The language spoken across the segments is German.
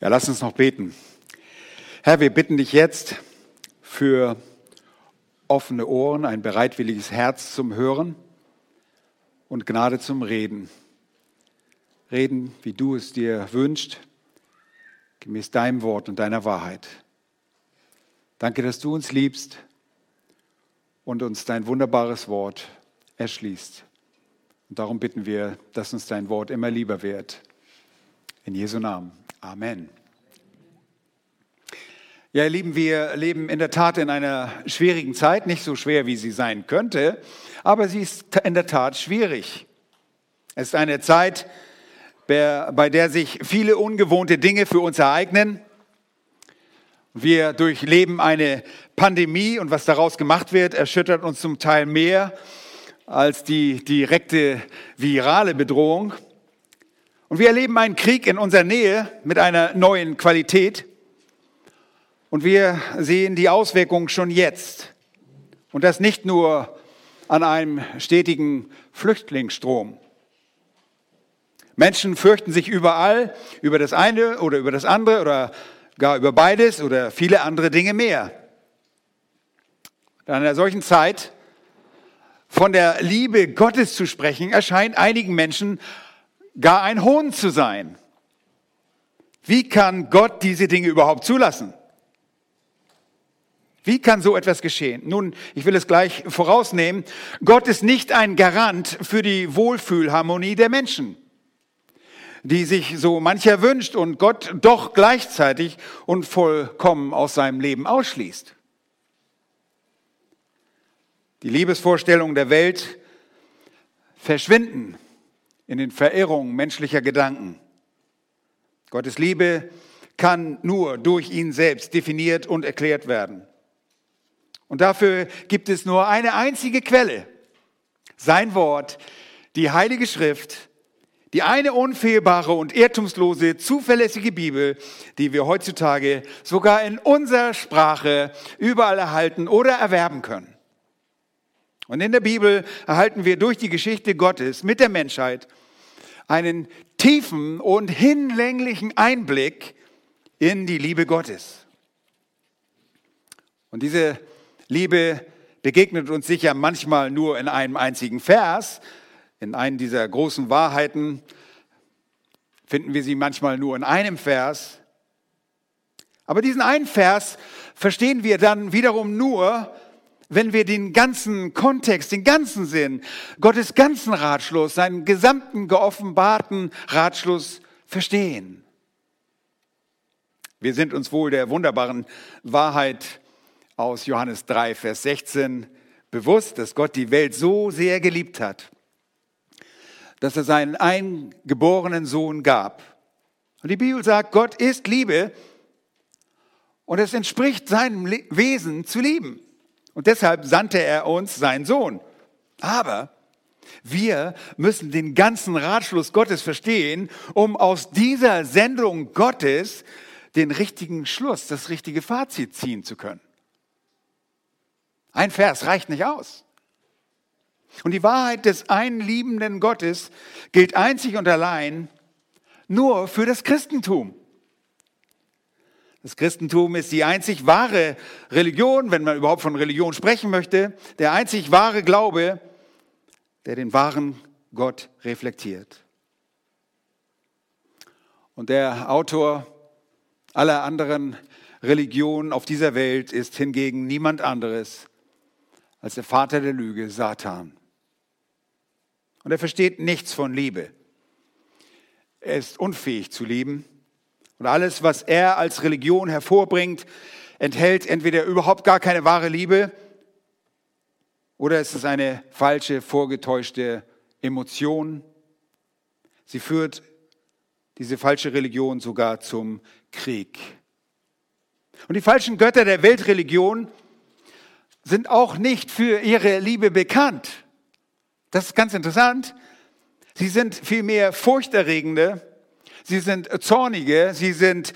Ja, lass uns noch beten. Herr, wir bitten dich jetzt für offene Ohren, ein bereitwilliges Herz zum Hören und Gnade zum Reden. Reden, wie du es dir wünschst, gemäß deinem Wort und deiner Wahrheit. Danke, dass du uns liebst und uns dein wunderbares Wort erschließt. Und darum bitten wir, dass uns dein Wort immer lieber wird. In Jesu Namen. Amen. Ja, ihr Lieben, wir leben in der Tat in einer schwierigen Zeit, nicht so schwer, wie sie sein könnte, aber sie ist in der Tat schwierig. Es ist eine Zeit, bei der sich viele ungewohnte Dinge für uns ereignen. Wir durchleben eine Pandemie und was daraus gemacht wird, erschüttert uns zum Teil mehr als die direkte virale Bedrohung. Und wir erleben einen Krieg in unserer Nähe mit einer neuen Qualität. Und wir sehen die Auswirkungen schon jetzt. Und das nicht nur an einem stetigen Flüchtlingsstrom. Menschen fürchten sich überall über das eine oder über das andere oder gar über beides oder viele andere Dinge mehr. In einer solchen Zeit von der Liebe Gottes zu sprechen, erscheint einigen Menschen gar ein Hohn zu sein. Wie kann Gott diese Dinge überhaupt zulassen? Wie kann so etwas geschehen? Nun, ich will es gleich vorausnehmen. Gott ist nicht ein Garant für die Wohlfühlharmonie der Menschen die sich so mancher wünscht und Gott doch gleichzeitig und vollkommen aus seinem Leben ausschließt. Die Liebesvorstellungen der Welt verschwinden in den Verirrungen menschlicher Gedanken. Gottes Liebe kann nur durch ihn selbst definiert und erklärt werden. Und dafür gibt es nur eine einzige Quelle, sein Wort, die Heilige Schrift, die eine unfehlbare und irrtumslose, zuverlässige Bibel, die wir heutzutage sogar in unserer Sprache überall erhalten oder erwerben können. Und in der Bibel erhalten wir durch die Geschichte Gottes mit der Menschheit einen tiefen und hinlänglichen Einblick in die Liebe Gottes. Und diese Liebe begegnet uns sicher manchmal nur in einem einzigen Vers, in einem dieser großen Wahrheiten finden wir sie manchmal nur in einem Vers. Aber diesen einen Vers verstehen wir dann wiederum nur, wenn wir den ganzen Kontext, den ganzen Sinn, Gottes ganzen Ratschluss, seinen gesamten geoffenbarten Ratschluss verstehen. Wir sind uns wohl der wunderbaren Wahrheit aus Johannes 3, Vers 16 bewusst, dass Gott die Welt so sehr geliebt hat, dass er seinen eingeborenen Sohn gab. Und die Bibel sagt, Gott ist Liebe und es entspricht seinem Wesen zu lieben. Und deshalb sandte er uns seinen Sohn. Aber wir müssen den ganzen Ratschluss Gottes verstehen, um aus dieser Sendung Gottes den richtigen Schluss, das richtige Fazit ziehen zu können. Ein Vers reicht nicht aus. Und die Wahrheit des einen liebenden Gottes gilt einzig und allein nur für das Christentum. Das Christentum ist die einzig wahre Religion, wenn man überhaupt von Religion sprechen möchte, der einzig wahre Glaube, der den wahren Gott reflektiert. Und der Autor aller anderen Religionen auf dieser Welt ist hingegen niemand anderes als der Vater der Lüge, Satan. Und er versteht nichts von Liebe. Er ist unfähig zu lieben. Und alles, was er als Religion hervorbringt, enthält entweder überhaupt gar keine wahre Liebe oder es ist eine falsche, vorgetäuschte Emotion. Sie führt diese falsche Religion sogar zum Krieg. Und die falschen Götter der Weltreligion sind auch nicht für ihre Liebe bekannt. Das ist ganz interessant. Sie sind vielmehr furchterregende, sie sind zornige, sie sind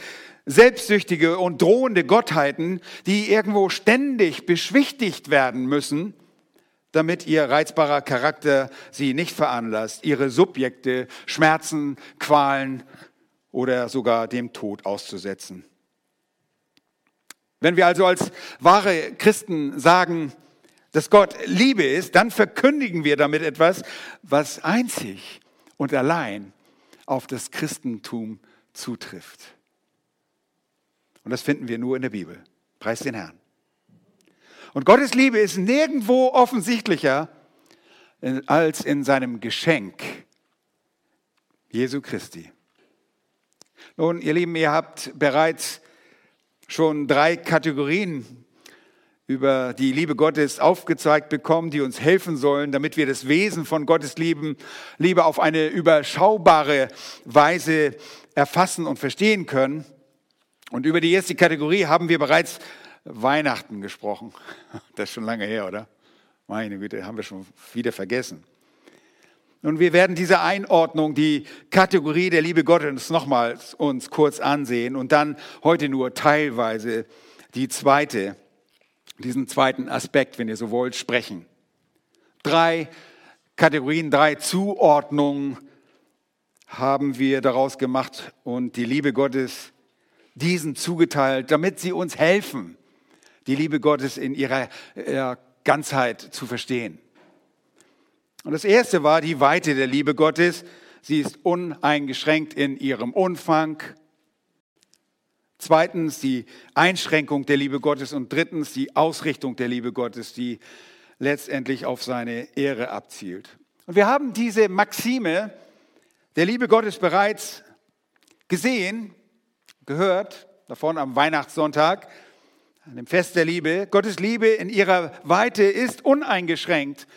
selbstsüchtige und drohende Gottheiten, die irgendwo ständig beschwichtigt werden müssen, damit ihr reizbarer Charakter sie nicht veranlasst, ihre Subjekte, Schmerzen, Qualen oder sogar dem Tod auszusetzen. Wenn wir also als wahre Christen sagen, dass Gott Liebe ist, dann verkündigen wir damit etwas, was einzig und allein auf das Christentum zutrifft. Und das finden wir nur in der Bibel. Preis den Herrn. Und Gottes Liebe ist nirgendwo offensichtlicher als in seinem Geschenk Jesu Christi. Nun, ihr Lieben, ihr habt bereits schon drei Kategorien über die Liebe Gottes aufgezeigt bekommen, die uns helfen sollen, damit wir das Wesen von Gottes Lieben, Liebe auf eine überschaubare Weise erfassen und verstehen können. Und über die erste Kategorie haben wir bereits Weihnachten gesprochen. Das ist schon lange her, oder? Meine Güte, haben wir schon wieder vergessen. Nun, wir werden diese Einordnung, die Kategorie der Liebe Gottes nochmals uns kurz ansehen und dann heute nur teilweise die zweite, diesen zweiten Aspekt, wenn ihr so wollt, sprechen. Drei Kategorien, drei Zuordnungen haben wir daraus gemacht und die Liebe Gottes diesen zugeteilt, damit sie uns helfen, die Liebe Gottes in ihrer Ganzheit zu verstehen. Und das erste war die Weite der Liebe Gottes. Sie ist uneingeschränkt in ihrem Umfang. Zweitens die Einschränkung der Liebe Gottes und drittens die Ausrichtung der Liebe Gottes, die letztendlich auf seine Ehre abzielt. Und wir haben diese Maxime der Liebe Gottes bereits gesehen, gehört, davon am Weihnachtssonntag, an dem Fest der Liebe. Gottes Liebe in ihrer Weite ist uneingeschränkt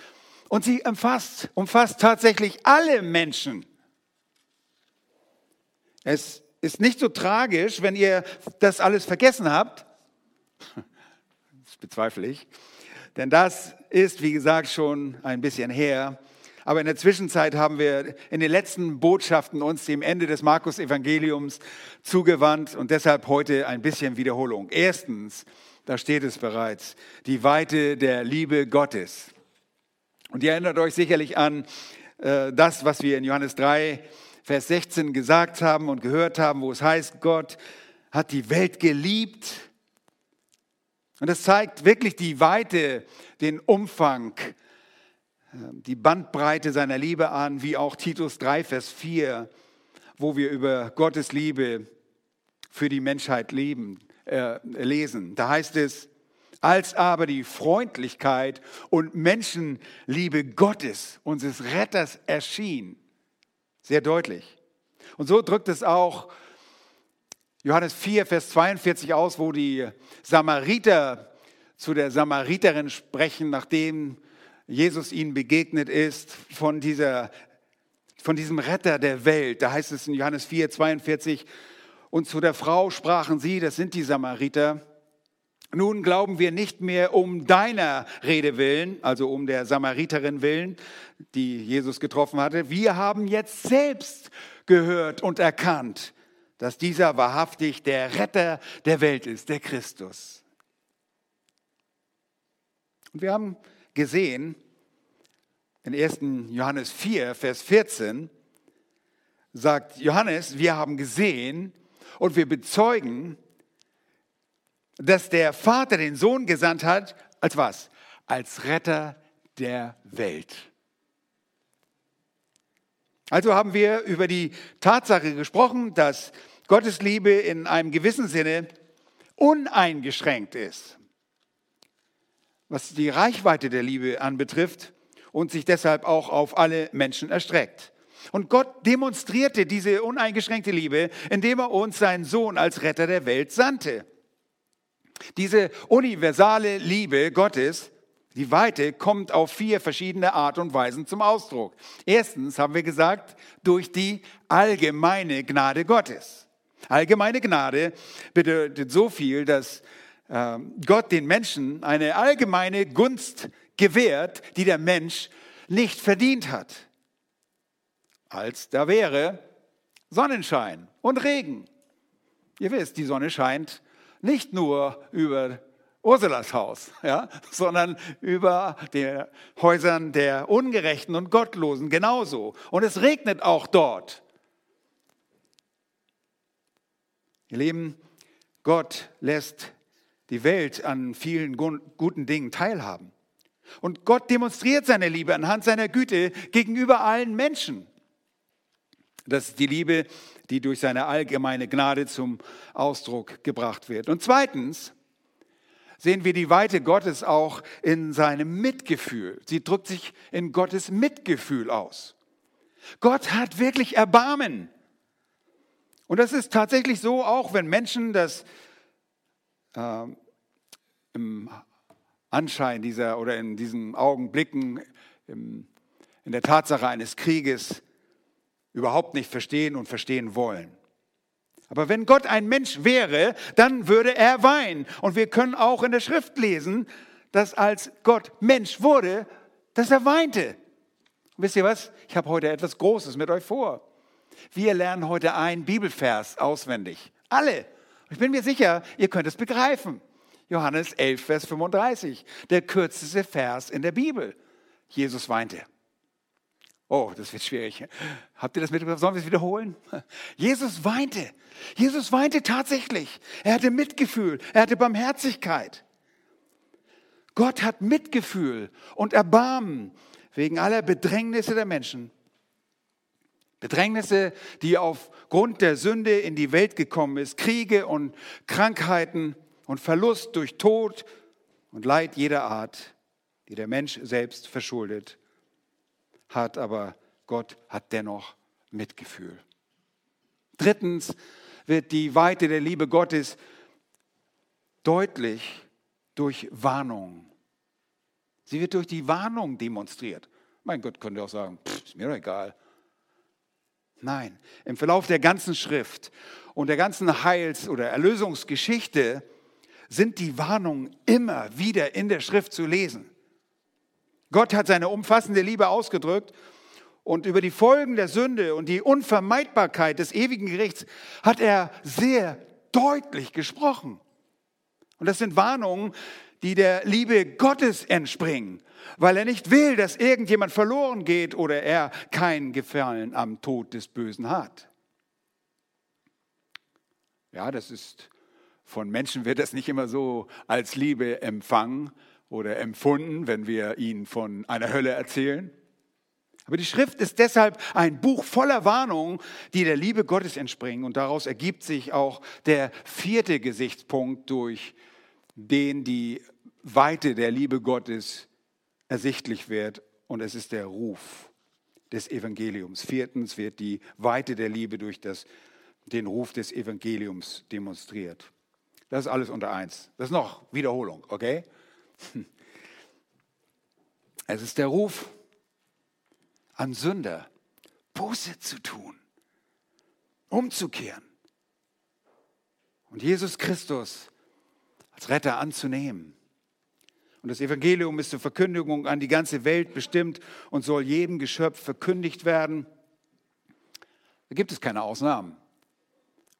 und sie umfasst, umfasst tatsächlich alle Menschen. Es ist nicht so tragisch, wenn ihr das alles vergessen habt. Das bezweifle ich. Denn das ist, wie gesagt, schon ein bisschen her. Aber in der Zwischenzeit haben wir in den letzten Botschaften uns dem Ende des Markus-Evangeliums zugewandt und deshalb heute ein bisschen Wiederholung. Erstens, da steht es bereits, die Weite der Liebe Gottes. Und ihr erinnert euch sicherlich an äh, das, was wir in Johannes 3, Vers 16 gesagt haben und gehört haben, wo es heißt, Gott hat die Welt geliebt. Und das zeigt wirklich die Weite, den Umfang, äh, die Bandbreite seiner Liebe an, wie auch Titus 3, Vers 4, wo wir über Gottes Liebe für die Menschheit leben, äh, lesen. Da heißt es, als aber die Freundlichkeit und Menschenliebe Gottes, unseres Retters, erschien. Sehr deutlich. Und so drückt es auch Johannes 4, Vers 42 aus, wo die Samariter zu der Samariterin sprechen, nachdem Jesus ihnen begegnet ist, von, dieser, von diesem Retter der Welt. Da heißt es in Johannes 4, 42, und zu der Frau sprachen sie, das sind die Samariter, nun glauben wir nicht mehr um deiner Rede willen, also um der Samariterin willen, die Jesus getroffen hatte. Wir haben jetzt selbst gehört und erkannt, dass dieser wahrhaftig der Retter der Welt ist, der Christus. Und wir haben gesehen, in 1. Johannes 4, Vers 14, sagt Johannes, wir haben gesehen und wir bezeugen, dass der Vater den Sohn gesandt hat, als was? Als Retter der Welt. Also haben wir über die Tatsache gesprochen, dass Gottes Liebe in einem gewissen Sinne uneingeschränkt ist, was die Reichweite der Liebe anbetrifft und sich deshalb auch auf alle Menschen erstreckt. Und Gott demonstrierte diese uneingeschränkte Liebe, indem er uns seinen Sohn als Retter der Welt sandte. Diese universale Liebe Gottes, die Weite, kommt auf vier verschiedene Art und Weisen zum Ausdruck. Erstens haben wir gesagt, durch die allgemeine Gnade Gottes. Allgemeine Gnade bedeutet so viel, dass äh, Gott den Menschen eine allgemeine Gunst gewährt, die der Mensch nicht verdient hat. Als da wäre Sonnenschein und Regen. Ihr wisst, die Sonne scheint nicht nur über Ursulas Haus, ja, sondern über die Häusern der Ungerechten und Gottlosen genauso. Und es regnet auch dort. Ihr Lieben, Gott lässt die Welt an vielen guten Dingen teilhaben. Und Gott demonstriert seine Liebe anhand seiner Güte gegenüber allen Menschen. Das ist die Liebe, die durch seine allgemeine Gnade zum Ausdruck gebracht wird. Und zweitens sehen wir die Weite Gottes auch in seinem Mitgefühl. Sie drückt sich in Gottes Mitgefühl aus. Gott hat wirklich Erbarmen. Und das ist tatsächlich so, auch wenn Menschen das äh, im Anschein dieser oder in diesen Augenblicken im, in der Tatsache eines Krieges überhaupt nicht verstehen und verstehen wollen. Aber wenn Gott ein Mensch wäre, dann würde er weinen. Und wir können auch in der Schrift lesen, dass als Gott Mensch wurde, dass er weinte. Und wisst ihr was? Ich habe heute etwas Großes mit euch vor. Wir lernen heute einen Bibelvers auswendig. Alle. Ich bin mir sicher, ihr könnt es begreifen. Johannes 11, Vers 35, der kürzeste Vers in der Bibel. Jesus weinte. Oh, das wird schwierig. Habt ihr das mitbekommen? Sollen wir es wiederholen? Jesus weinte. Jesus weinte tatsächlich. Er hatte Mitgefühl. Er hatte Barmherzigkeit. Gott hat Mitgefühl und Erbarmen wegen aller Bedrängnisse der Menschen. Bedrängnisse, die aufgrund der Sünde in die Welt gekommen ist. Kriege und Krankheiten und Verlust durch Tod und Leid jeder Art, die der Mensch selbst verschuldet hat, aber Gott hat dennoch Mitgefühl. Drittens wird die Weite der Liebe Gottes deutlich durch Warnung. Sie wird durch die Warnung demonstriert. Mein Gott könnte auch sagen, pff, ist mir doch egal. Nein, im Verlauf der ganzen Schrift und der ganzen Heils- oder Erlösungsgeschichte sind die Warnungen immer wieder in der Schrift zu lesen. Gott hat seine umfassende Liebe ausgedrückt und über die Folgen der Sünde und die Unvermeidbarkeit des ewigen Gerichts hat er sehr deutlich gesprochen. Und das sind Warnungen, die der Liebe Gottes entspringen, weil er nicht will, dass irgendjemand verloren geht oder er keinen Gefallen am Tod des Bösen hat. Ja, das ist von Menschen wird das nicht immer so als Liebe empfangen, oder empfunden, wenn wir ihnen von einer Hölle erzählen. Aber die Schrift ist deshalb ein Buch voller Warnungen, die der Liebe Gottes entspringen. Und daraus ergibt sich auch der vierte Gesichtspunkt, durch den die Weite der Liebe Gottes ersichtlich wird. Und es ist der Ruf des Evangeliums. Viertens wird die Weite der Liebe durch das, den Ruf des Evangeliums demonstriert. Das ist alles unter eins. Das ist noch Wiederholung, okay? Es ist der Ruf an Sünder, Buße zu tun, umzukehren und Jesus Christus als Retter anzunehmen. Und das Evangelium ist zur Verkündigung an die ganze Welt bestimmt und soll jedem Geschöpf verkündigt werden. Da gibt es keine Ausnahmen.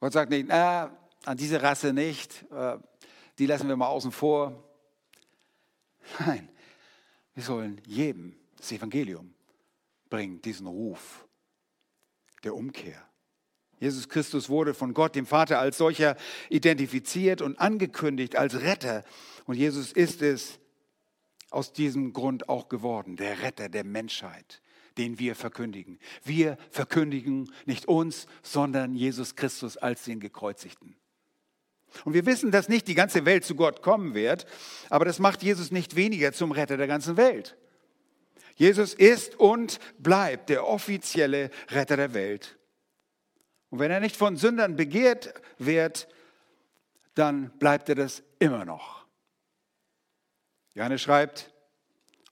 Gott sagt nicht, na, an diese Rasse nicht, äh, die lassen wir mal außen vor. Nein, wir sollen jedem das Evangelium bringen, diesen Ruf der Umkehr. Jesus Christus wurde von Gott, dem Vater, als solcher identifiziert und angekündigt als Retter. Und Jesus ist es aus diesem Grund auch geworden, der Retter der Menschheit, den wir verkündigen. Wir verkündigen nicht uns, sondern Jesus Christus als den Gekreuzigten. Und wir wissen, dass nicht die ganze Welt zu Gott kommen wird, aber das macht Jesus nicht weniger zum Retter der ganzen Welt. Jesus ist und bleibt der offizielle Retter der Welt. Und wenn er nicht von Sündern begehrt wird, dann bleibt er das immer noch. Johannes schreibt,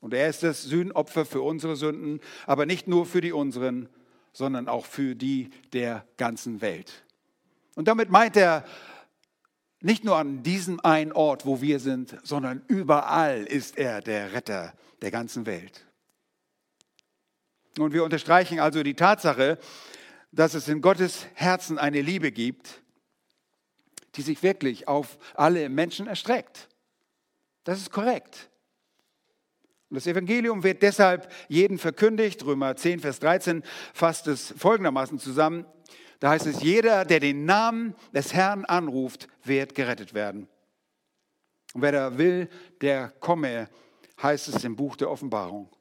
und er ist das Sühnopfer für unsere Sünden, aber nicht nur für die unseren, sondern auch für die der ganzen Welt. Und damit meint er nicht nur an diesem einen Ort, wo wir sind, sondern überall ist er der Retter der ganzen Welt. Und wir unterstreichen also die Tatsache, dass es in Gottes Herzen eine Liebe gibt, die sich wirklich auf alle Menschen erstreckt. Das ist korrekt. Und das Evangelium wird deshalb jeden verkündigt. Römer 10, Vers 13 fasst es folgendermaßen zusammen. Da heißt es, jeder, der den Namen des Herrn anruft, wird gerettet werden. Und wer da will, der komme, heißt es im Buch der Offenbarung.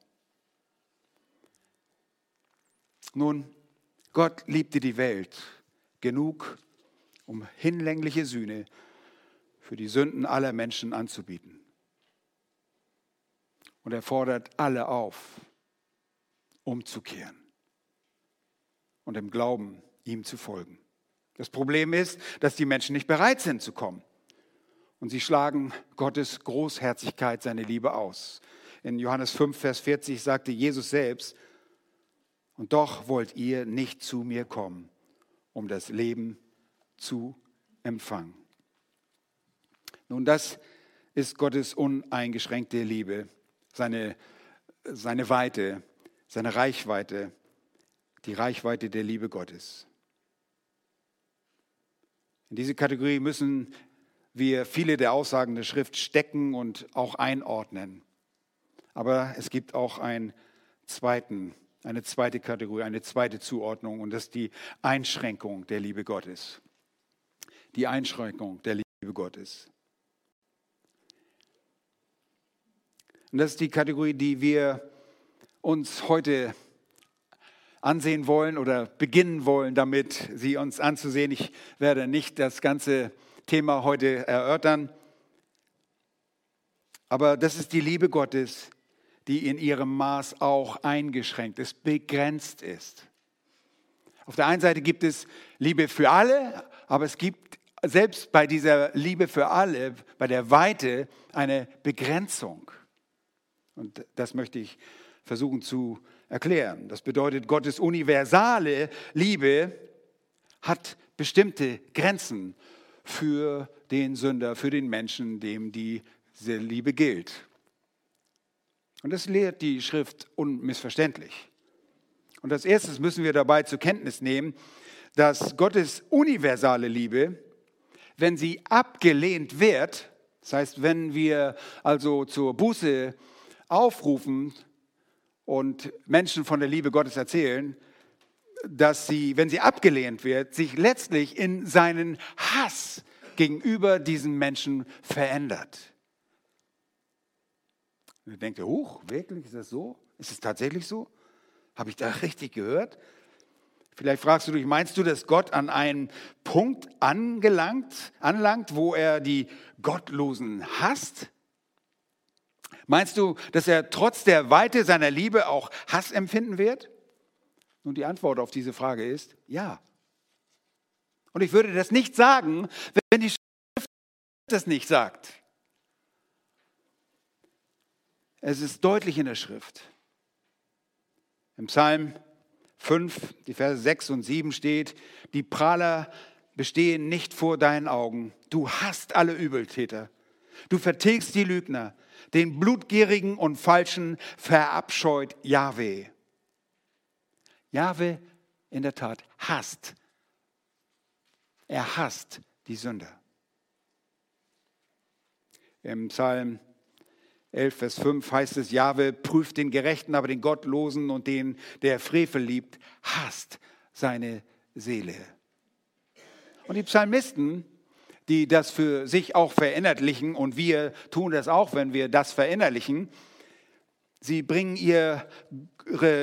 Nun, Gott liebte die Welt genug, um hinlängliche Sühne für die Sünden aller Menschen anzubieten. Und er fordert alle auf, umzukehren und im Glauben ihm zu folgen. Das Problem ist, dass die Menschen nicht bereit sind zu kommen. Und sie schlagen Gottes Großherzigkeit, seine Liebe aus. In Johannes 5, Vers 40 sagte Jesus selbst, und doch wollt ihr nicht zu mir kommen, um das Leben zu empfangen. Nun, das ist Gottes uneingeschränkte Liebe, seine, seine Weite, seine Reichweite, die Reichweite der Liebe Gottes. In diese Kategorie müssen wir viele der Aussagen der Schrift stecken und auch einordnen. Aber es gibt auch einen zweiten eine zweite Kategorie, eine zweite Zuordnung und das ist die Einschränkung der Liebe Gottes. Die Einschränkung der Liebe Gottes. Und das ist die Kategorie, die wir uns heute ansehen wollen oder beginnen wollen, damit sie uns anzusehen. Ich werde nicht das ganze Thema heute erörtern, aber das ist die Liebe Gottes, die in ihrem Maß auch eingeschränkt ist, begrenzt ist. Auf der einen Seite gibt es Liebe für alle, aber es gibt selbst bei dieser Liebe für alle, bei der Weite, eine Begrenzung. Und das möchte ich versuchen zu erklären. Das bedeutet, Gottes universale Liebe hat bestimmte Grenzen für den Sünder, für den Menschen, dem diese Liebe gilt. Und das lehrt die Schrift unmissverständlich. Und als erstes müssen wir dabei zur Kenntnis nehmen, dass Gottes universale Liebe, wenn sie abgelehnt wird, das heißt, wenn wir also zur Buße aufrufen und Menschen von der Liebe Gottes erzählen, dass sie, wenn sie abgelehnt wird, sich letztlich in seinen Hass gegenüber diesen Menschen verändert. Und dann denkt huch, wirklich, ist das so? Ist es tatsächlich so? Habe ich da richtig gehört? Vielleicht fragst du dich, meinst du, dass Gott an einen Punkt angelangt, anlangt, wo er die Gottlosen hasst? Meinst du, dass er trotz der Weite seiner Liebe auch Hass empfinden wird? Nun, die Antwort auf diese Frage ist ja. Und ich würde das nicht sagen, wenn die Schrift das nicht sagt. Es ist deutlich in der Schrift. Im Psalm 5, die Verse 6 und 7 steht, die Prahler bestehen nicht vor deinen Augen. Du hast alle Übeltäter. Du vertilgst die Lügner. Den Blutgierigen und Falschen verabscheut Jahwe. Jahwe in der Tat hasst. Er hasst die Sünder. Im Psalm 11, Vers 5 heißt es, Jahwe prüft den Gerechten, aber den Gottlosen und den, der Frevel liebt, hasst seine Seele. Und die Psalmisten, die das für sich auch verinnerlichen, und wir tun das auch, wenn wir das verinnerlichen, sie bringen ihre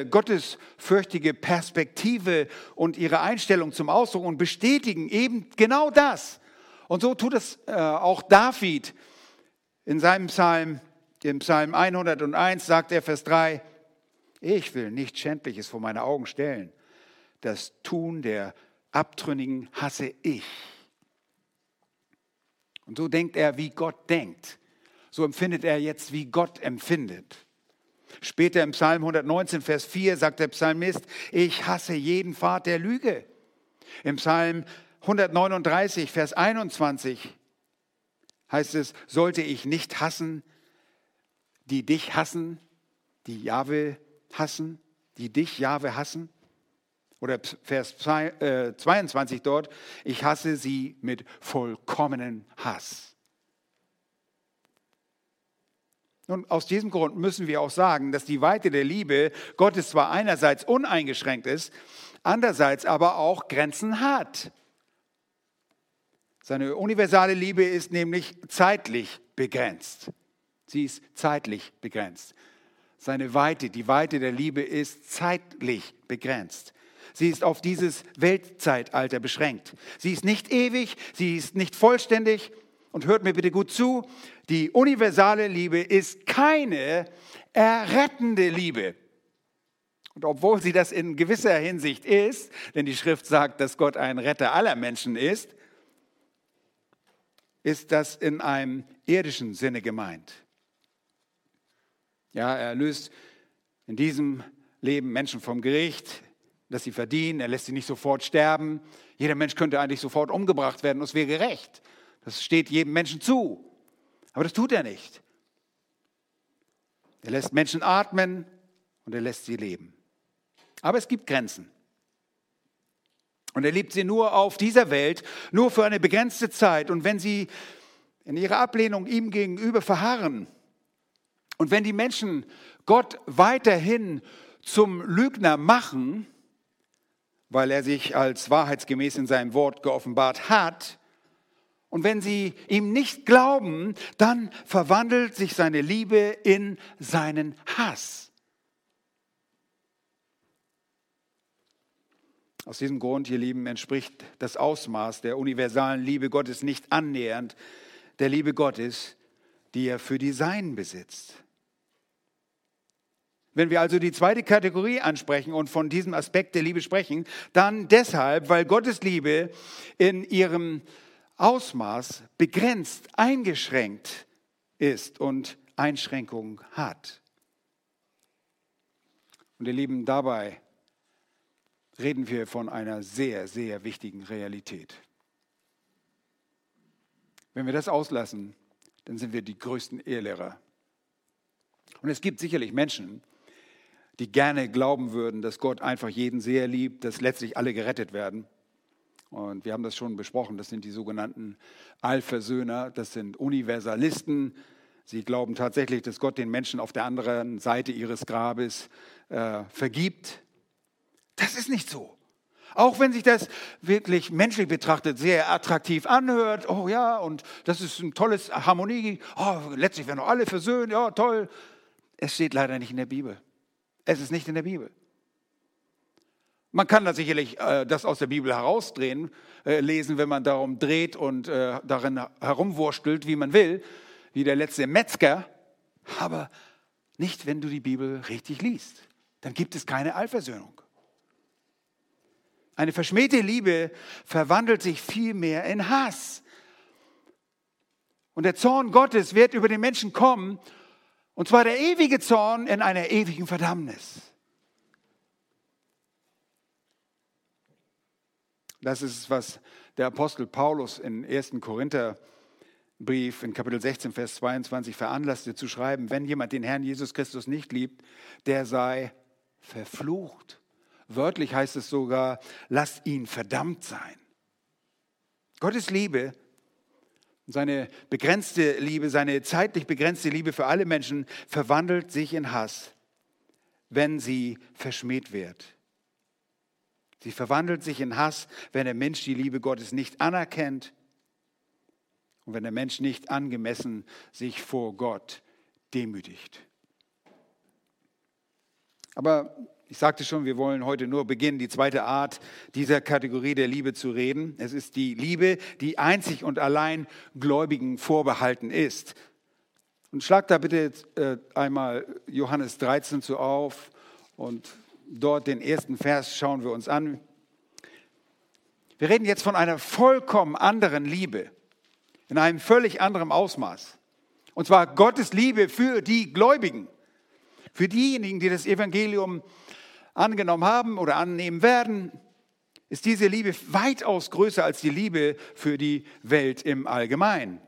gottesfürchtige Perspektive und ihre Einstellung zum Ausdruck und bestätigen eben genau das. Und so tut es äh, auch David in seinem Psalm im Psalm 101 sagt er, Vers 3, ich will nichts Schändliches vor meine Augen stellen. Das Tun der Abtrünnigen hasse ich. Und so denkt er, wie Gott denkt. So empfindet er jetzt, wie Gott empfindet. Später im Psalm 119, Vers 4 sagt der Psalmist, ich hasse jeden Pfad der Lüge. Im Psalm 139, Vers 21 heißt es, sollte ich nicht hassen, die dich hassen, die Jahwe hassen, die dich Jahwe hassen? Oder Vers 22 äh, dort, ich hasse sie mit vollkommenen Hass. Nun, aus diesem Grund müssen wir auch sagen, dass die Weite der Liebe Gottes zwar einerseits uneingeschränkt ist, andererseits aber auch Grenzen hat. Seine universale Liebe ist nämlich zeitlich begrenzt. Sie ist zeitlich begrenzt. Seine Weite, die Weite der Liebe ist zeitlich begrenzt. Sie ist auf dieses Weltzeitalter beschränkt. Sie ist nicht ewig, sie ist nicht vollständig. Und hört mir bitte gut zu, die universale Liebe ist keine errettende Liebe. Und obwohl sie das in gewisser Hinsicht ist, denn die Schrift sagt, dass Gott ein Retter aller Menschen ist, ist das in einem irdischen Sinne gemeint. Ja, er löst in diesem Leben Menschen vom Gericht, das sie verdienen. Er lässt sie nicht sofort sterben. Jeder Mensch könnte eigentlich sofort umgebracht werden es wäre gerecht. Das steht jedem Menschen zu. Aber das tut er nicht. Er lässt Menschen atmen und er lässt sie leben. Aber es gibt Grenzen. Und er liebt sie nur auf dieser Welt, nur für eine begrenzte Zeit. Und wenn sie in ihrer Ablehnung ihm gegenüber verharren und wenn die Menschen Gott weiterhin zum Lügner machen, weil er sich als wahrheitsgemäß in seinem Wort geoffenbart hat, und wenn sie ihm nicht glauben, dann verwandelt sich seine Liebe in seinen Hass. Aus diesem Grund, ihr Lieben, entspricht das Ausmaß der universalen Liebe Gottes nicht annähernd der Liebe Gottes, die er für die Seinen besitzt. Wenn wir also die zweite Kategorie ansprechen und von diesem Aspekt der Liebe sprechen, dann deshalb, weil Gottes Liebe in ihrem Ausmaß begrenzt, eingeschränkt ist und Einschränkungen hat. Und ihr Lieben, dabei reden wir von einer sehr, sehr wichtigen Realität. Wenn wir das auslassen, dann sind wir die größten Ehelehrer. Und es gibt sicherlich Menschen, die gerne glauben würden, dass Gott einfach jeden sehr liebt, dass letztlich alle gerettet werden. Und wir haben das schon besprochen, das sind die sogenannten Allversöhner, das sind Universalisten. Sie glauben tatsächlich, dass Gott den Menschen auf der anderen Seite ihres Grabes äh, vergibt. Das ist nicht so. Auch wenn sich das wirklich menschlich betrachtet sehr attraktiv anhört, oh ja, und das ist ein tolles Harmonie, oh, letztlich werden doch alle versöhnt, ja, toll. Es steht leider nicht in der Bibel. Es ist nicht in der Bibel. Man kann da sicherlich äh, das aus der Bibel herausdrehen, äh, lesen, wenn man darum dreht und äh, darin herumwurstelt, wie man will, wie der letzte Metzger, aber nicht, wenn du die Bibel richtig liest. Dann gibt es keine Allversöhnung. Eine verschmähte Liebe verwandelt sich vielmehr in Hass. Und der Zorn Gottes wird über den Menschen kommen, und zwar der ewige Zorn in einer ewigen Verdammnis. Das ist, was der Apostel Paulus in 1. Korintherbrief in Kapitel 16, Vers 22 veranlasste zu schreiben, wenn jemand den Herrn Jesus Christus nicht liebt, der sei verflucht. Wörtlich heißt es sogar, lasst ihn verdammt sein. Gottes Liebe, seine begrenzte Liebe, seine zeitlich begrenzte Liebe für alle Menschen verwandelt sich in Hass, wenn sie verschmäht wird. Sie verwandelt sich in Hass, wenn der Mensch die Liebe Gottes nicht anerkennt und wenn der Mensch nicht angemessen sich vor Gott demütigt. Aber ich sagte schon, wir wollen heute nur beginnen, die zweite Art dieser Kategorie der Liebe zu reden. Es ist die Liebe, die einzig und allein Gläubigen vorbehalten ist. Und schlag da bitte äh, einmal Johannes 13 zu auf und dort den ersten Vers schauen wir uns an. Wir reden jetzt von einer vollkommen anderen Liebe, in einem völlig anderen Ausmaß. Und zwar Gottes Liebe für die Gläubigen, für diejenigen, die das Evangelium angenommen haben oder annehmen werden, ist diese Liebe weitaus größer als die Liebe für die Welt im Allgemeinen.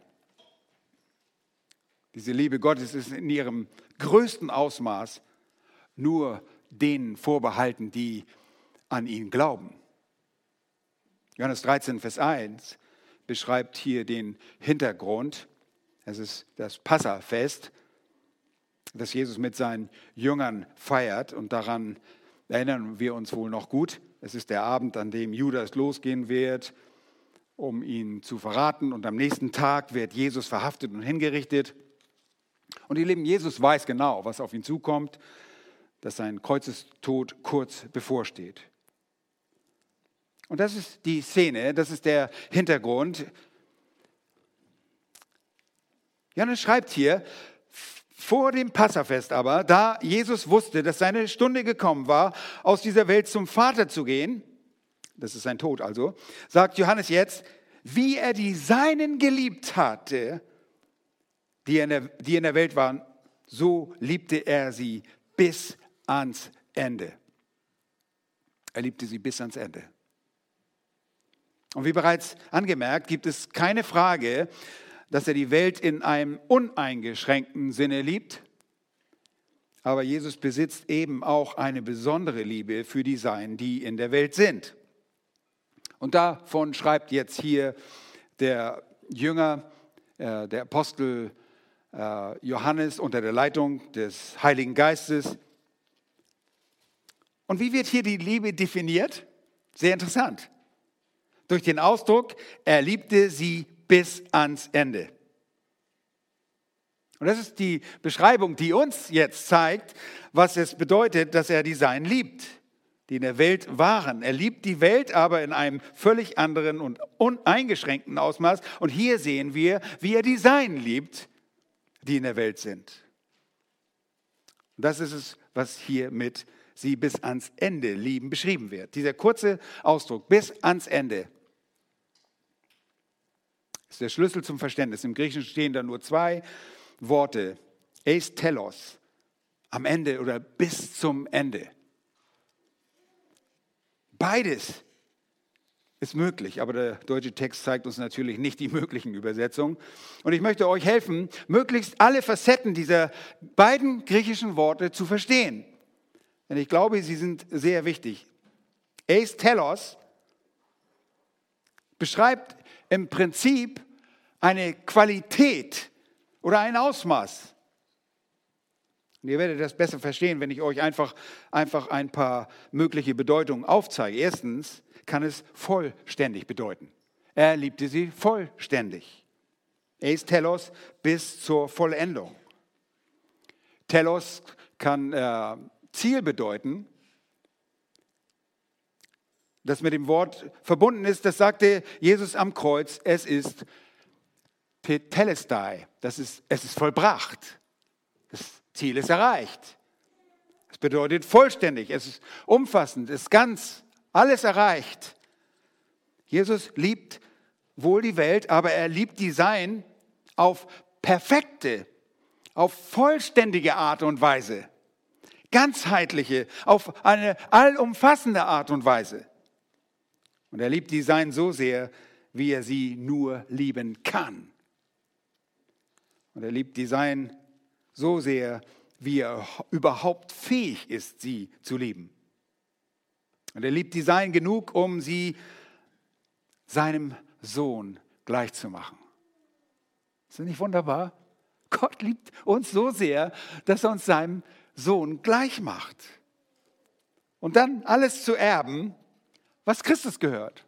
Diese Liebe Gottes ist in ihrem größten Ausmaß nur denen vorbehalten, die an ihn glauben. Johannes 13, Vers 1 beschreibt hier den Hintergrund. Es ist das Passafest, das Jesus mit seinen Jüngern feiert und daran erinnern wir uns wohl noch gut. Es ist der Abend, an dem Judas losgehen wird, um ihn zu verraten. Und am nächsten Tag wird Jesus verhaftet und hingerichtet. Und ihr Lieben, Jesus weiß genau, was auf ihn zukommt, dass sein Kreuzestod kurz bevorsteht. Und das ist die Szene, das ist der Hintergrund. Johannes schreibt hier, vor dem Passafest aber, da Jesus wusste, dass seine Stunde gekommen war, aus dieser Welt zum Vater zu gehen, das ist sein Tod also, sagt Johannes jetzt, wie er die Seinen geliebt hatte, die in der, die in der Welt waren, so liebte er sie bis ans Ende. Er liebte sie bis ans Ende. Und wie bereits angemerkt, gibt es keine Frage, dass er die Welt in einem uneingeschränkten Sinne liebt. Aber Jesus besitzt eben auch eine besondere Liebe für die Seinen, die in der Welt sind. Und davon schreibt jetzt hier der Jünger, äh, der Apostel äh, Johannes unter der Leitung des Heiligen Geistes. Und wie wird hier die Liebe definiert? Sehr interessant. Durch den Ausdruck, er liebte sie bis ans Ende. Und das ist die Beschreibung, die uns jetzt zeigt, was es bedeutet, dass er die Seinen liebt, die in der Welt waren. Er liebt die Welt aber in einem völlig anderen und uneingeschränkten Ausmaß. Und hier sehen wir, wie er die Seinen liebt, die in der Welt sind. Und das ist es, was hier mit sie bis ans Ende lieben beschrieben wird. Dieser kurze Ausdruck, bis ans Ende. Das ist der Schlüssel zum Verständnis. Im Griechischen stehen da nur zwei Worte. Eis telos, am Ende oder bis zum Ende. Beides ist möglich, aber der deutsche Text zeigt uns natürlich nicht die möglichen Übersetzungen. Und ich möchte euch helfen, möglichst alle Facetten dieser beiden griechischen Worte zu verstehen. Denn ich glaube, sie sind sehr wichtig. Eis telos beschreibt im Prinzip eine Qualität oder ein Ausmaß. Und ihr werdet das besser verstehen, wenn ich euch einfach, einfach ein paar mögliche Bedeutungen aufzeige. Erstens kann es vollständig bedeuten. Er liebte sie vollständig. Eis telos bis zur Vollendung. Telos kann äh, Ziel bedeuten, das mit dem Wort verbunden ist, das sagte Jesus am Kreuz, es ist Tetelestai, das ist, es ist vollbracht. Das Ziel ist erreicht. Es bedeutet vollständig, es ist umfassend, es ist ganz, alles erreicht. Jesus liebt wohl die Welt, aber er liebt die Sein auf perfekte, auf vollständige Art und Weise. Ganzheitliche, auf eine allumfassende Art und Weise. Und er liebt die Sein so sehr, wie er sie nur lieben kann. Und er liebt die Sein so sehr, wie er überhaupt fähig ist, sie zu lieben. Und er liebt die Sein genug, um sie seinem Sohn gleichzumachen. Ist das nicht wunderbar? Gott liebt uns so sehr, dass er uns seinem Sohn gleich macht. Und dann alles zu erben, was Christus gehört.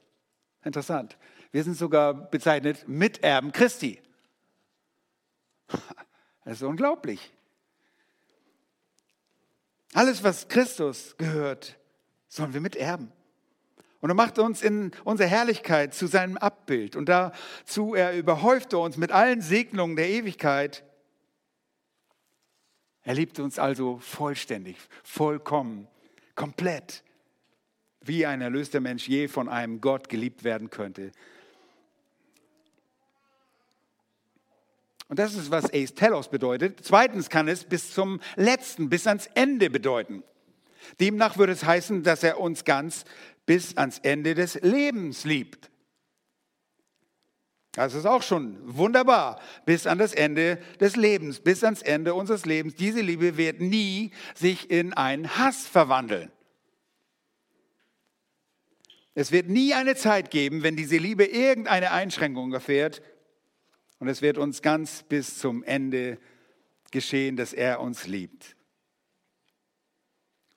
Interessant. Wir sind sogar bezeichnet Miterben Christi. Das ist unglaublich. Alles, was Christus gehört, sollen wir miterben. Und er macht uns in unserer Herrlichkeit zu seinem Abbild. Und dazu, er überhäufte uns mit allen Segnungen der Ewigkeit. Er liebte uns also vollständig, vollkommen, komplett wie ein erlöster Mensch je von einem Gott geliebt werden könnte. Und das ist, was Eis Telos bedeutet. Zweitens kann es bis zum letzten, bis ans Ende bedeuten. Demnach würde es heißen, dass er uns ganz bis ans Ende des Lebens liebt. Das ist auch schon wunderbar. Bis an das Ende des Lebens, bis ans Ende unseres Lebens. Diese Liebe wird nie sich in einen Hass verwandeln. Es wird nie eine Zeit geben, wenn diese Liebe irgendeine Einschränkung erfährt. Und es wird uns ganz bis zum Ende geschehen, dass er uns liebt.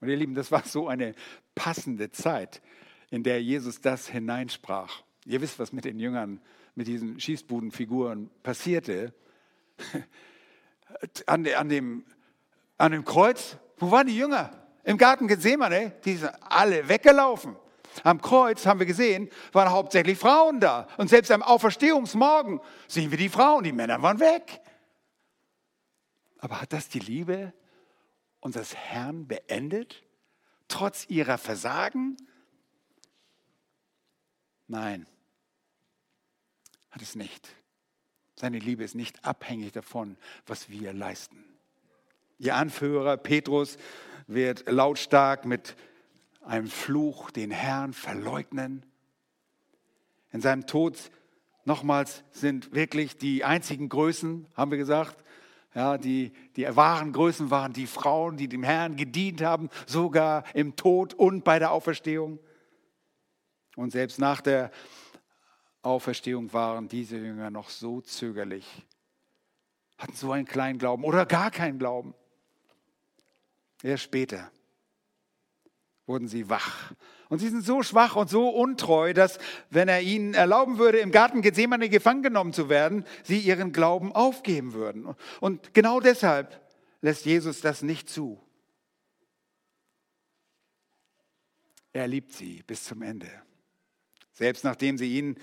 Und ihr Lieben, das war so eine passende Zeit, in der Jesus das hineinsprach. Ihr wisst, was mit den Jüngern, mit diesen Schießbudenfiguren passierte. An, an, dem, an dem Kreuz, wo waren die Jünger? Im Garten Gethsemane, die sind alle weggelaufen. Am Kreuz haben wir gesehen, waren hauptsächlich Frauen da. Und selbst am Auferstehungsmorgen sehen wir die Frauen, die Männer waren weg. Aber hat das die Liebe unseres Herrn beendet? Trotz ihrer Versagen? Nein, hat es nicht. Seine Liebe ist nicht abhängig davon, was wir leisten. Ihr Anführer Petrus wird lautstark mit einem Fluch den Herrn verleugnen. In seinem Tod nochmals sind wirklich die einzigen Größen, haben wir gesagt, ja, die, die wahren Größen waren die Frauen, die dem Herrn gedient haben, sogar im Tod und bei der Auferstehung. Und selbst nach der Auferstehung waren diese Jünger noch so zögerlich, hatten so einen kleinen Glauben oder gar keinen Glauben. Erst später wurden sie wach. Und sie sind so schwach und so untreu, dass, wenn er ihnen erlauben würde, im Garten Gethsemane gefangen genommen zu werden, sie ihren Glauben aufgeben würden. Und genau deshalb lässt Jesus das nicht zu. Er liebt sie bis zum Ende. Selbst nachdem sie ihn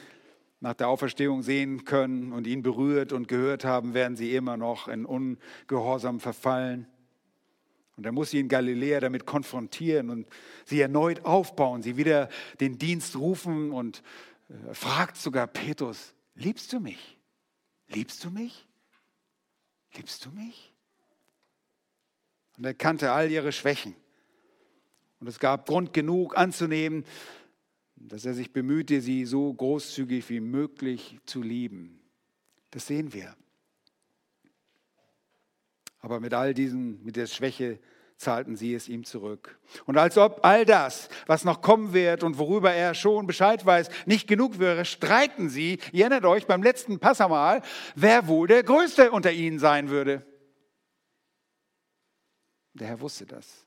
nach der Auferstehung sehen können und ihn berührt und gehört haben, werden sie immer noch in Ungehorsam verfallen. Und er muss sie in Galiläa damit konfrontieren und sie erneut aufbauen, sie wieder den Dienst rufen und äh, fragt sogar Petrus, liebst du mich? Liebst du mich? Liebst du mich? Und er kannte all ihre Schwächen. Und es gab Grund genug anzunehmen, dass er sich bemühte, sie so großzügig wie möglich zu lieben. Das sehen wir. Aber mit all diesen, mit der Schwäche zahlten sie es ihm zurück. Und als ob all das, was noch kommen wird und worüber er schon Bescheid weiß, nicht genug wäre, streiten sie, ihr erinnert euch beim letzten Passamal, wer wohl der Größte unter ihnen sein würde. Der Herr wusste das.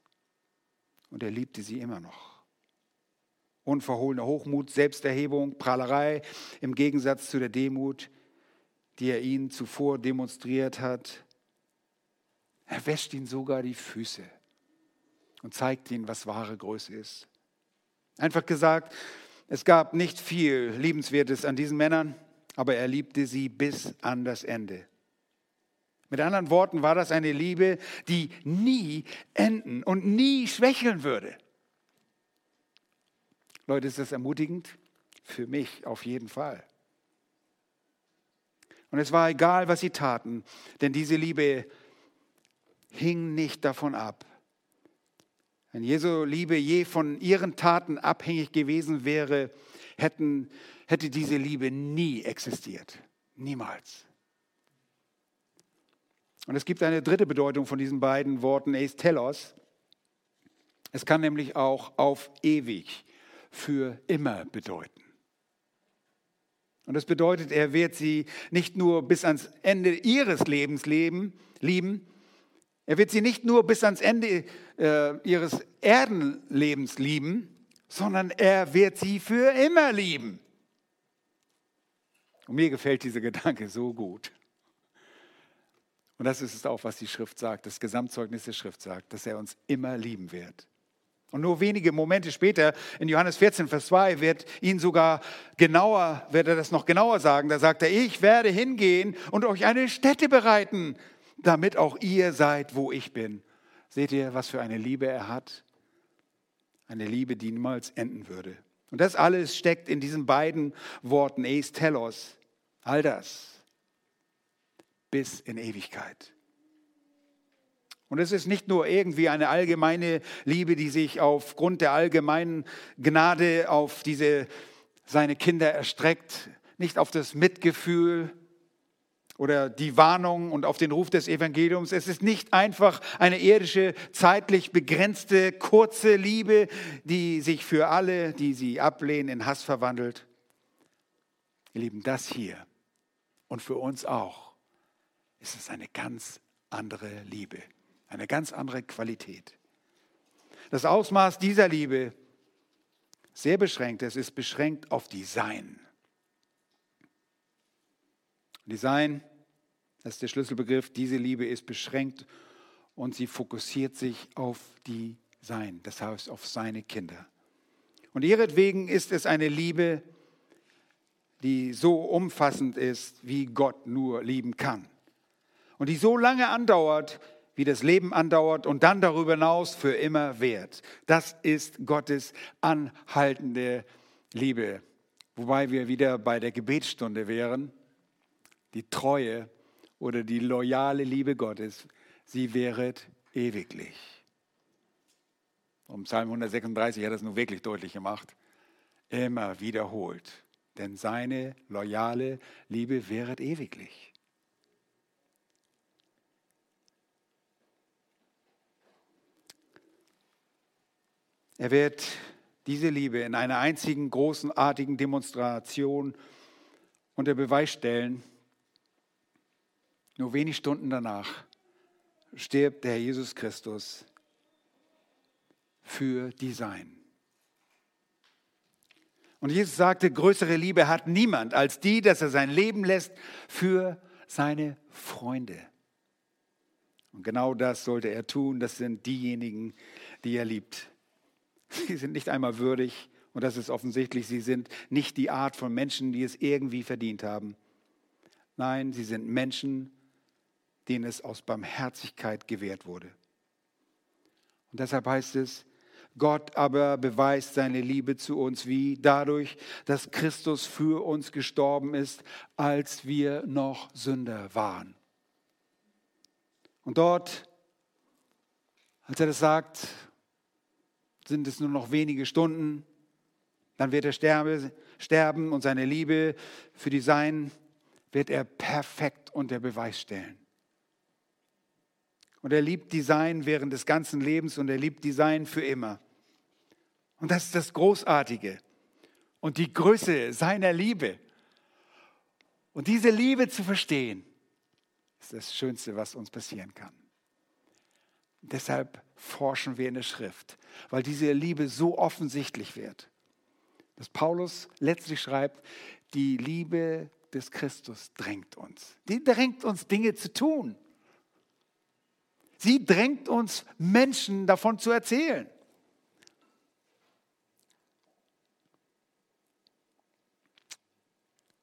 Und er liebte sie immer noch. Unverhohlener Hochmut, Selbsterhebung, Prahlerei im Gegensatz zu der Demut, die er ihnen zuvor demonstriert hat. Er wäscht ihnen sogar die Füße und zeigt ihnen, was wahre Größe ist. Einfach gesagt, es gab nicht viel Liebenswertes an diesen Männern, aber er liebte sie bis an das Ende. Mit anderen Worten war das eine Liebe, die nie enden und nie schwächeln würde. Leute, ist das ermutigend? Für mich auf jeden Fall. Und es war egal, was sie taten, denn diese Liebe hing nicht davon ab. Wenn Jesu Liebe je von ihren Taten abhängig gewesen wäre, hätten, hätte diese Liebe nie existiert. Niemals. Und es gibt eine dritte Bedeutung von diesen beiden Worten, eis telos. Es kann nämlich auch auf ewig, für immer bedeuten. Und das bedeutet, er wird sie nicht nur bis ans Ende ihres Lebens leben, lieben, er wird sie nicht nur bis ans Ende äh, ihres Erdenlebens lieben, sondern er wird sie für immer lieben. Und mir gefällt dieser Gedanke so gut. Und das ist es auch, was die Schrift sagt, das Gesamtzeugnis der Schrift sagt, dass er uns immer lieben wird. Und nur wenige Momente später, in Johannes 14, Vers 2, wird ihn sogar genauer, wird er das noch genauer sagen. Da sagt er, ich werde hingehen und euch eine Stätte bereiten, damit auch ihr seid, wo ich bin. Seht ihr, was für eine Liebe er hat? Eine Liebe, die niemals enden würde. Und das alles steckt in diesen beiden Worten, eis telos, all das, bis in Ewigkeit. Und es ist nicht nur irgendwie eine allgemeine Liebe, die sich aufgrund der allgemeinen Gnade auf diese, seine Kinder erstreckt, nicht auf das Mitgefühl, oder die Warnung und auf den Ruf des Evangeliums. Es ist nicht einfach eine irdische, zeitlich begrenzte, kurze Liebe, die sich für alle, die sie ablehnen, in Hass verwandelt. Ihr Lieben, das hier und für uns auch ist es eine ganz andere Liebe, eine ganz andere Qualität. Das Ausmaß dieser Liebe sehr beschränkt. Es ist beschränkt auf Design. Design, das ist der Schlüsselbegriff. Diese Liebe ist beschränkt und sie fokussiert sich auf die Sein, das heißt auf seine Kinder. Und ihretwegen ist es eine Liebe, die so umfassend ist, wie Gott nur lieben kann. Und die so lange andauert, wie das Leben andauert und dann darüber hinaus für immer währt. Das ist Gottes anhaltende Liebe. Wobei wir wieder bei der Gebetsstunde wären. Die Treue oder die loyale Liebe Gottes, sie wäret ewiglich. Und Psalm 136 hat das nun wirklich deutlich gemacht. Immer wiederholt. Denn seine loyale Liebe wäret ewiglich. Er wird diese Liebe in einer einzigen großenartigen Demonstration unter Beweis stellen. Nur wenig Stunden danach stirbt der Herr Jesus Christus für die Sein. Und Jesus sagte, größere Liebe hat niemand als die, dass er sein Leben lässt für seine Freunde. Und genau das sollte er tun. Das sind diejenigen, die er liebt. Sie sind nicht einmal würdig, und das ist offensichtlich, sie sind nicht die Art von Menschen, die es irgendwie verdient haben. Nein, sie sind Menschen, denen es aus Barmherzigkeit gewährt wurde. Und deshalb heißt es, Gott aber beweist seine Liebe zu uns wie dadurch, dass Christus für uns gestorben ist, als wir noch Sünder waren. Und dort, als er das sagt, sind es nur noch wenige Stunden, dann wird er sterben und seine Liebe für die Sein wird er perfekt unter Beweis stellen. Und er liebt die Sein während des ganzen Lebens und er liebt die Sein für immer. Und das ist das Großartige und die Größe seiner Liebe. Und diese Liebe zu verstehen, ist das Schönste, was uns passieren kann. Deshalb forschen wir in der Schrift, weil diese Liebe so offensichtlich wird. Dass Paulus letztlich schreibt, die Liebe des Christus drängt uns. Die drängt uns Dinge zu tun. Sie drängt uns Menschen davon zu erzählen.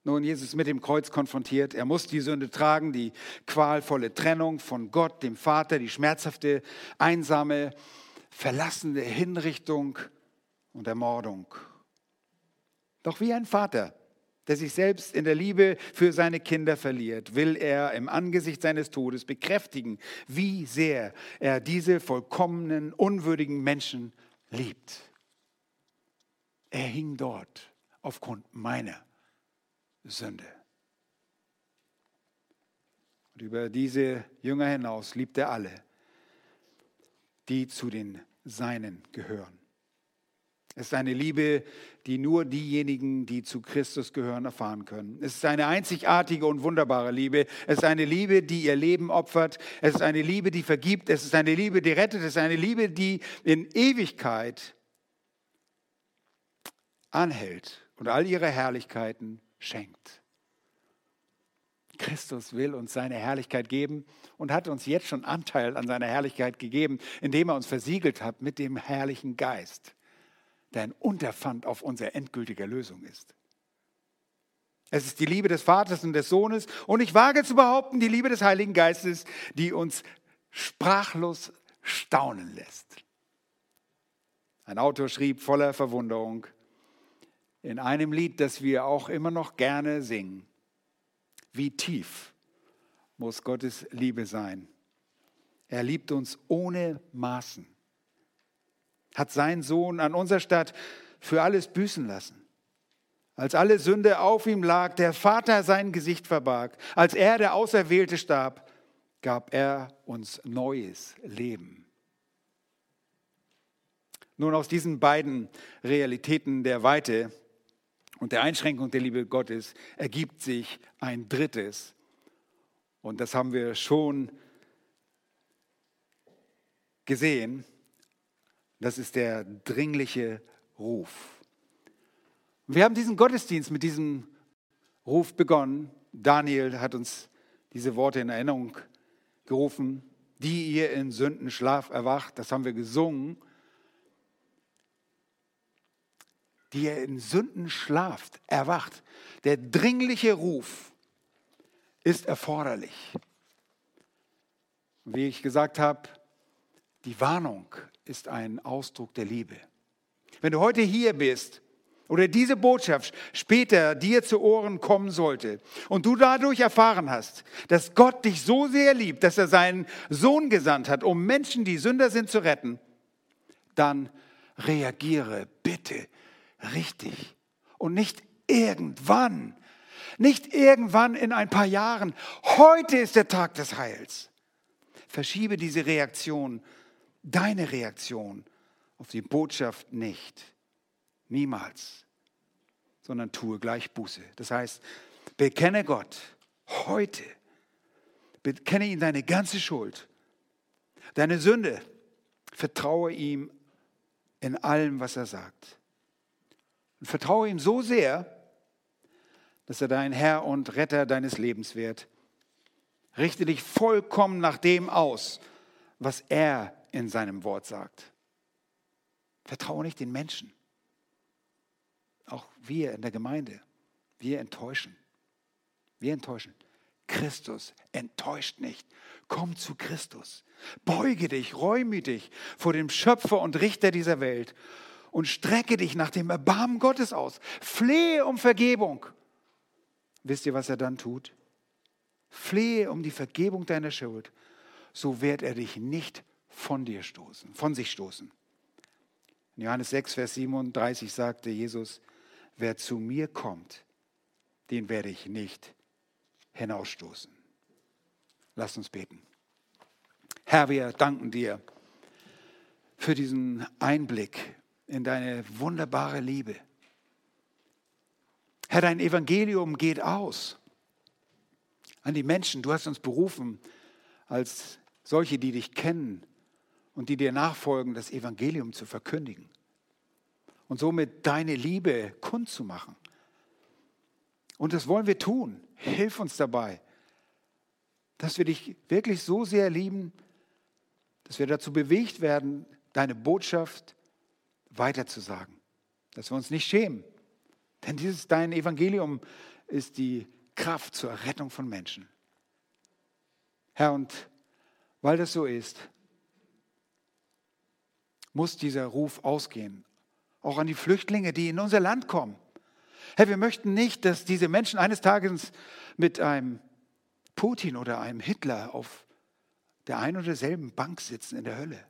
Nun, Jesus mit dem Kreuz konfrontiert. Er muss die Sünde tragen, die qualvolle Trennung von Gott, dem Vater, die schmerzhafte, einsame, verlassene Hinrichtung und Ermordung. Doch wie ein Vater, der sich selbst in der Liebe für seine Kinder verliert, will er im Angesicht seines Todes bekräftigen, wie sehr er diese vollkommenen, unwürdigen Menschen liebt. Er hing dort aufgrund meiner Sünde. Und über diese Jünger hinaus liebt er alle, die zu den Seinen gehören. Es ist eine Liebe, die nur diejenigen, die zu Christus gehören, erfahren können. Es ist eine einzigartige und wunderbare Liebe. Es ist eine Liebe, die ihr Leben opfert. Es ist eine Liebe, die vergibt. Es ist eine Liebe, die rettet. Es ist eine Liebe, die in Ewigkeit anhält und all ihre Herrlichkeiten schenkt. Christus will uns seine Herrlichkeit geben und hat uns jetzt schon Anteil an seiner Herrlichkeit gegeben, indem er uns versiegelt hat mit dem herrlichen Geist, der ein Unterpfand auf unsere endgültige Lösung ist. Es ist die Liebe des Vaters und des Sohnes und ich wage zu behaupten, die Liebe des Heiligen Geistes, die uns sprachlos staunen lässt. Ein Autor schrieb voller Verwunderung, in einem Lied, das wir auch immer noch gerne singen. Wie tief muss Gottes Liebe sein? Er liebt uns ohne Maßen, hat seinen Sohn an unserer Stadt für alles büßen lassen. Als alle Sünde auf ihm lag, der Vater sein Gesicht verbarg, als er, der Auserwählte, starb, gab er uns neues Leben. Nun aus diesen beiden Realitäten der Weite und der Einschränkung der Liebe Gottes ergibt sich ein drittes. Und das haben wir schon gesehen. Das ist der dringliche Ruf. Wir haben diesen Gottesdienst mit diesem Ruf begonnen. Daniel hat uns diese Worte in Erinnerung gerufen, die ihr in Sündenschlaf erwacht, das haben wir gesungen, die ihr in Sündenschlaf erwacht. Der dringliche Ruf ist erforderlich. Wie ich gesagt habe, die Warnung ist ein Ausdruck der Liebe. Wenn du heute hier bist oder diese Botschaft später dir zu Ohren kommen sollte und du dadurch erfahren hast, dass Gott dich so sehr liebt, dass er seinen Sohn gesandt hat, um Menschen, die Sünder sind, zu retten, dann reagiere bitte richtig und nicht irgendwann, nicht irgendwann in ein paar Jahren. Heute ist der Tag des Heils. Verschiebe diese Reaktion, deine Reaktion auf die Botschaft nicht. Niemals. Sondern tue gleich Buße. Das heißt, bekenne Gott heute. Bekenne ihm deine ganze Schuld, deine Sünde. Vertraue ihm in allem, was er sagt. Und vertraue ihm so sehr, dass er dein Herr und Retter deines Lebens wird. Richte dich vollkommen nach dem aus, was er in seinem Wort sagt. Vertraue nicht den Menschen. Auch wir in der Gemeinde, wir enttäuschen. Wir enttäuschen. Christus enttäuscht nicht. Komm zu Christus. Beuge dich reumütig vor dem Schöpfer und Richter dieser Welt und strecke dich nach dem Erbarmen Gottes aus. Flehe um Vergebung. Wisst ihr, was er dann tut? Flehe um die Vergebung deiner Schuld, so wird er dich nicht von dir stoßen, von sich stoßen. In Johannes 6, Vers 37 sagte Jesus, wer zu mir kommt, den werde ich nicht hinausstoßen. Lass uns beten. Herr, wir danken dir für diesen Einblick in deine wunderbare Liebe. Herr, dein Evangelium geht aus an die Menschen. Du hast uns berufen, als solche, die dich kennen und die dir nachfolgen, das Evangelium zu verkündigen und somit deine Liebe kundzumachen. Und das wollen wir tun. Hilf uns dabei, dass wir dich wirklich so sehr lieben, dass wir dazu bewegt werden, deine Botschaft weiterzusagen. Dass wir uns nicht schämen. Denn dieses dein Evangelium ist die Kraft zur Rettung von Menschen. Herr, und weil das so ist, muss dieser Ruf ausgehen, auch an die Flüchtlinge, die in unser Land kommen. Herr, wir möchten nicht, dass diese Menschen eines Tages mit einem Putin oder einem Hitler auf der einen oder derselben Bank sitzen in der Hölle.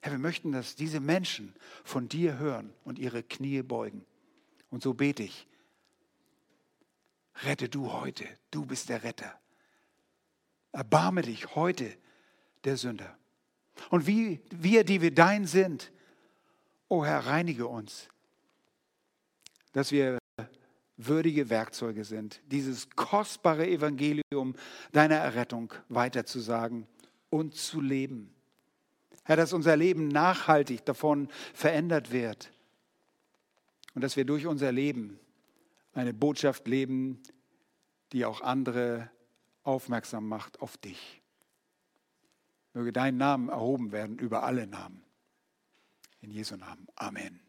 Herr, wir möchten, dass diese Menschen von dir hören und ihre Knie beugen. Und so bete ich, rette du heute, du bist der Retter. Erbarme dich heute der Sünder. Und wie wir, die wir dein sind, o oh Herr, reinige uns, dass wir würdige Werkzeuge sind, dieses kostbare Evangelium deiner Errettung weiterzusagen und zu leben. Herr, dass unser Leben nachhaltig davon verändert wird und dass wir durch unser Leben eine Botschaft leben, die auch andere aufmerksam macht auf dich. Möge dein Name erhoben werden über alle Namen. In Jesu Namen. Amen.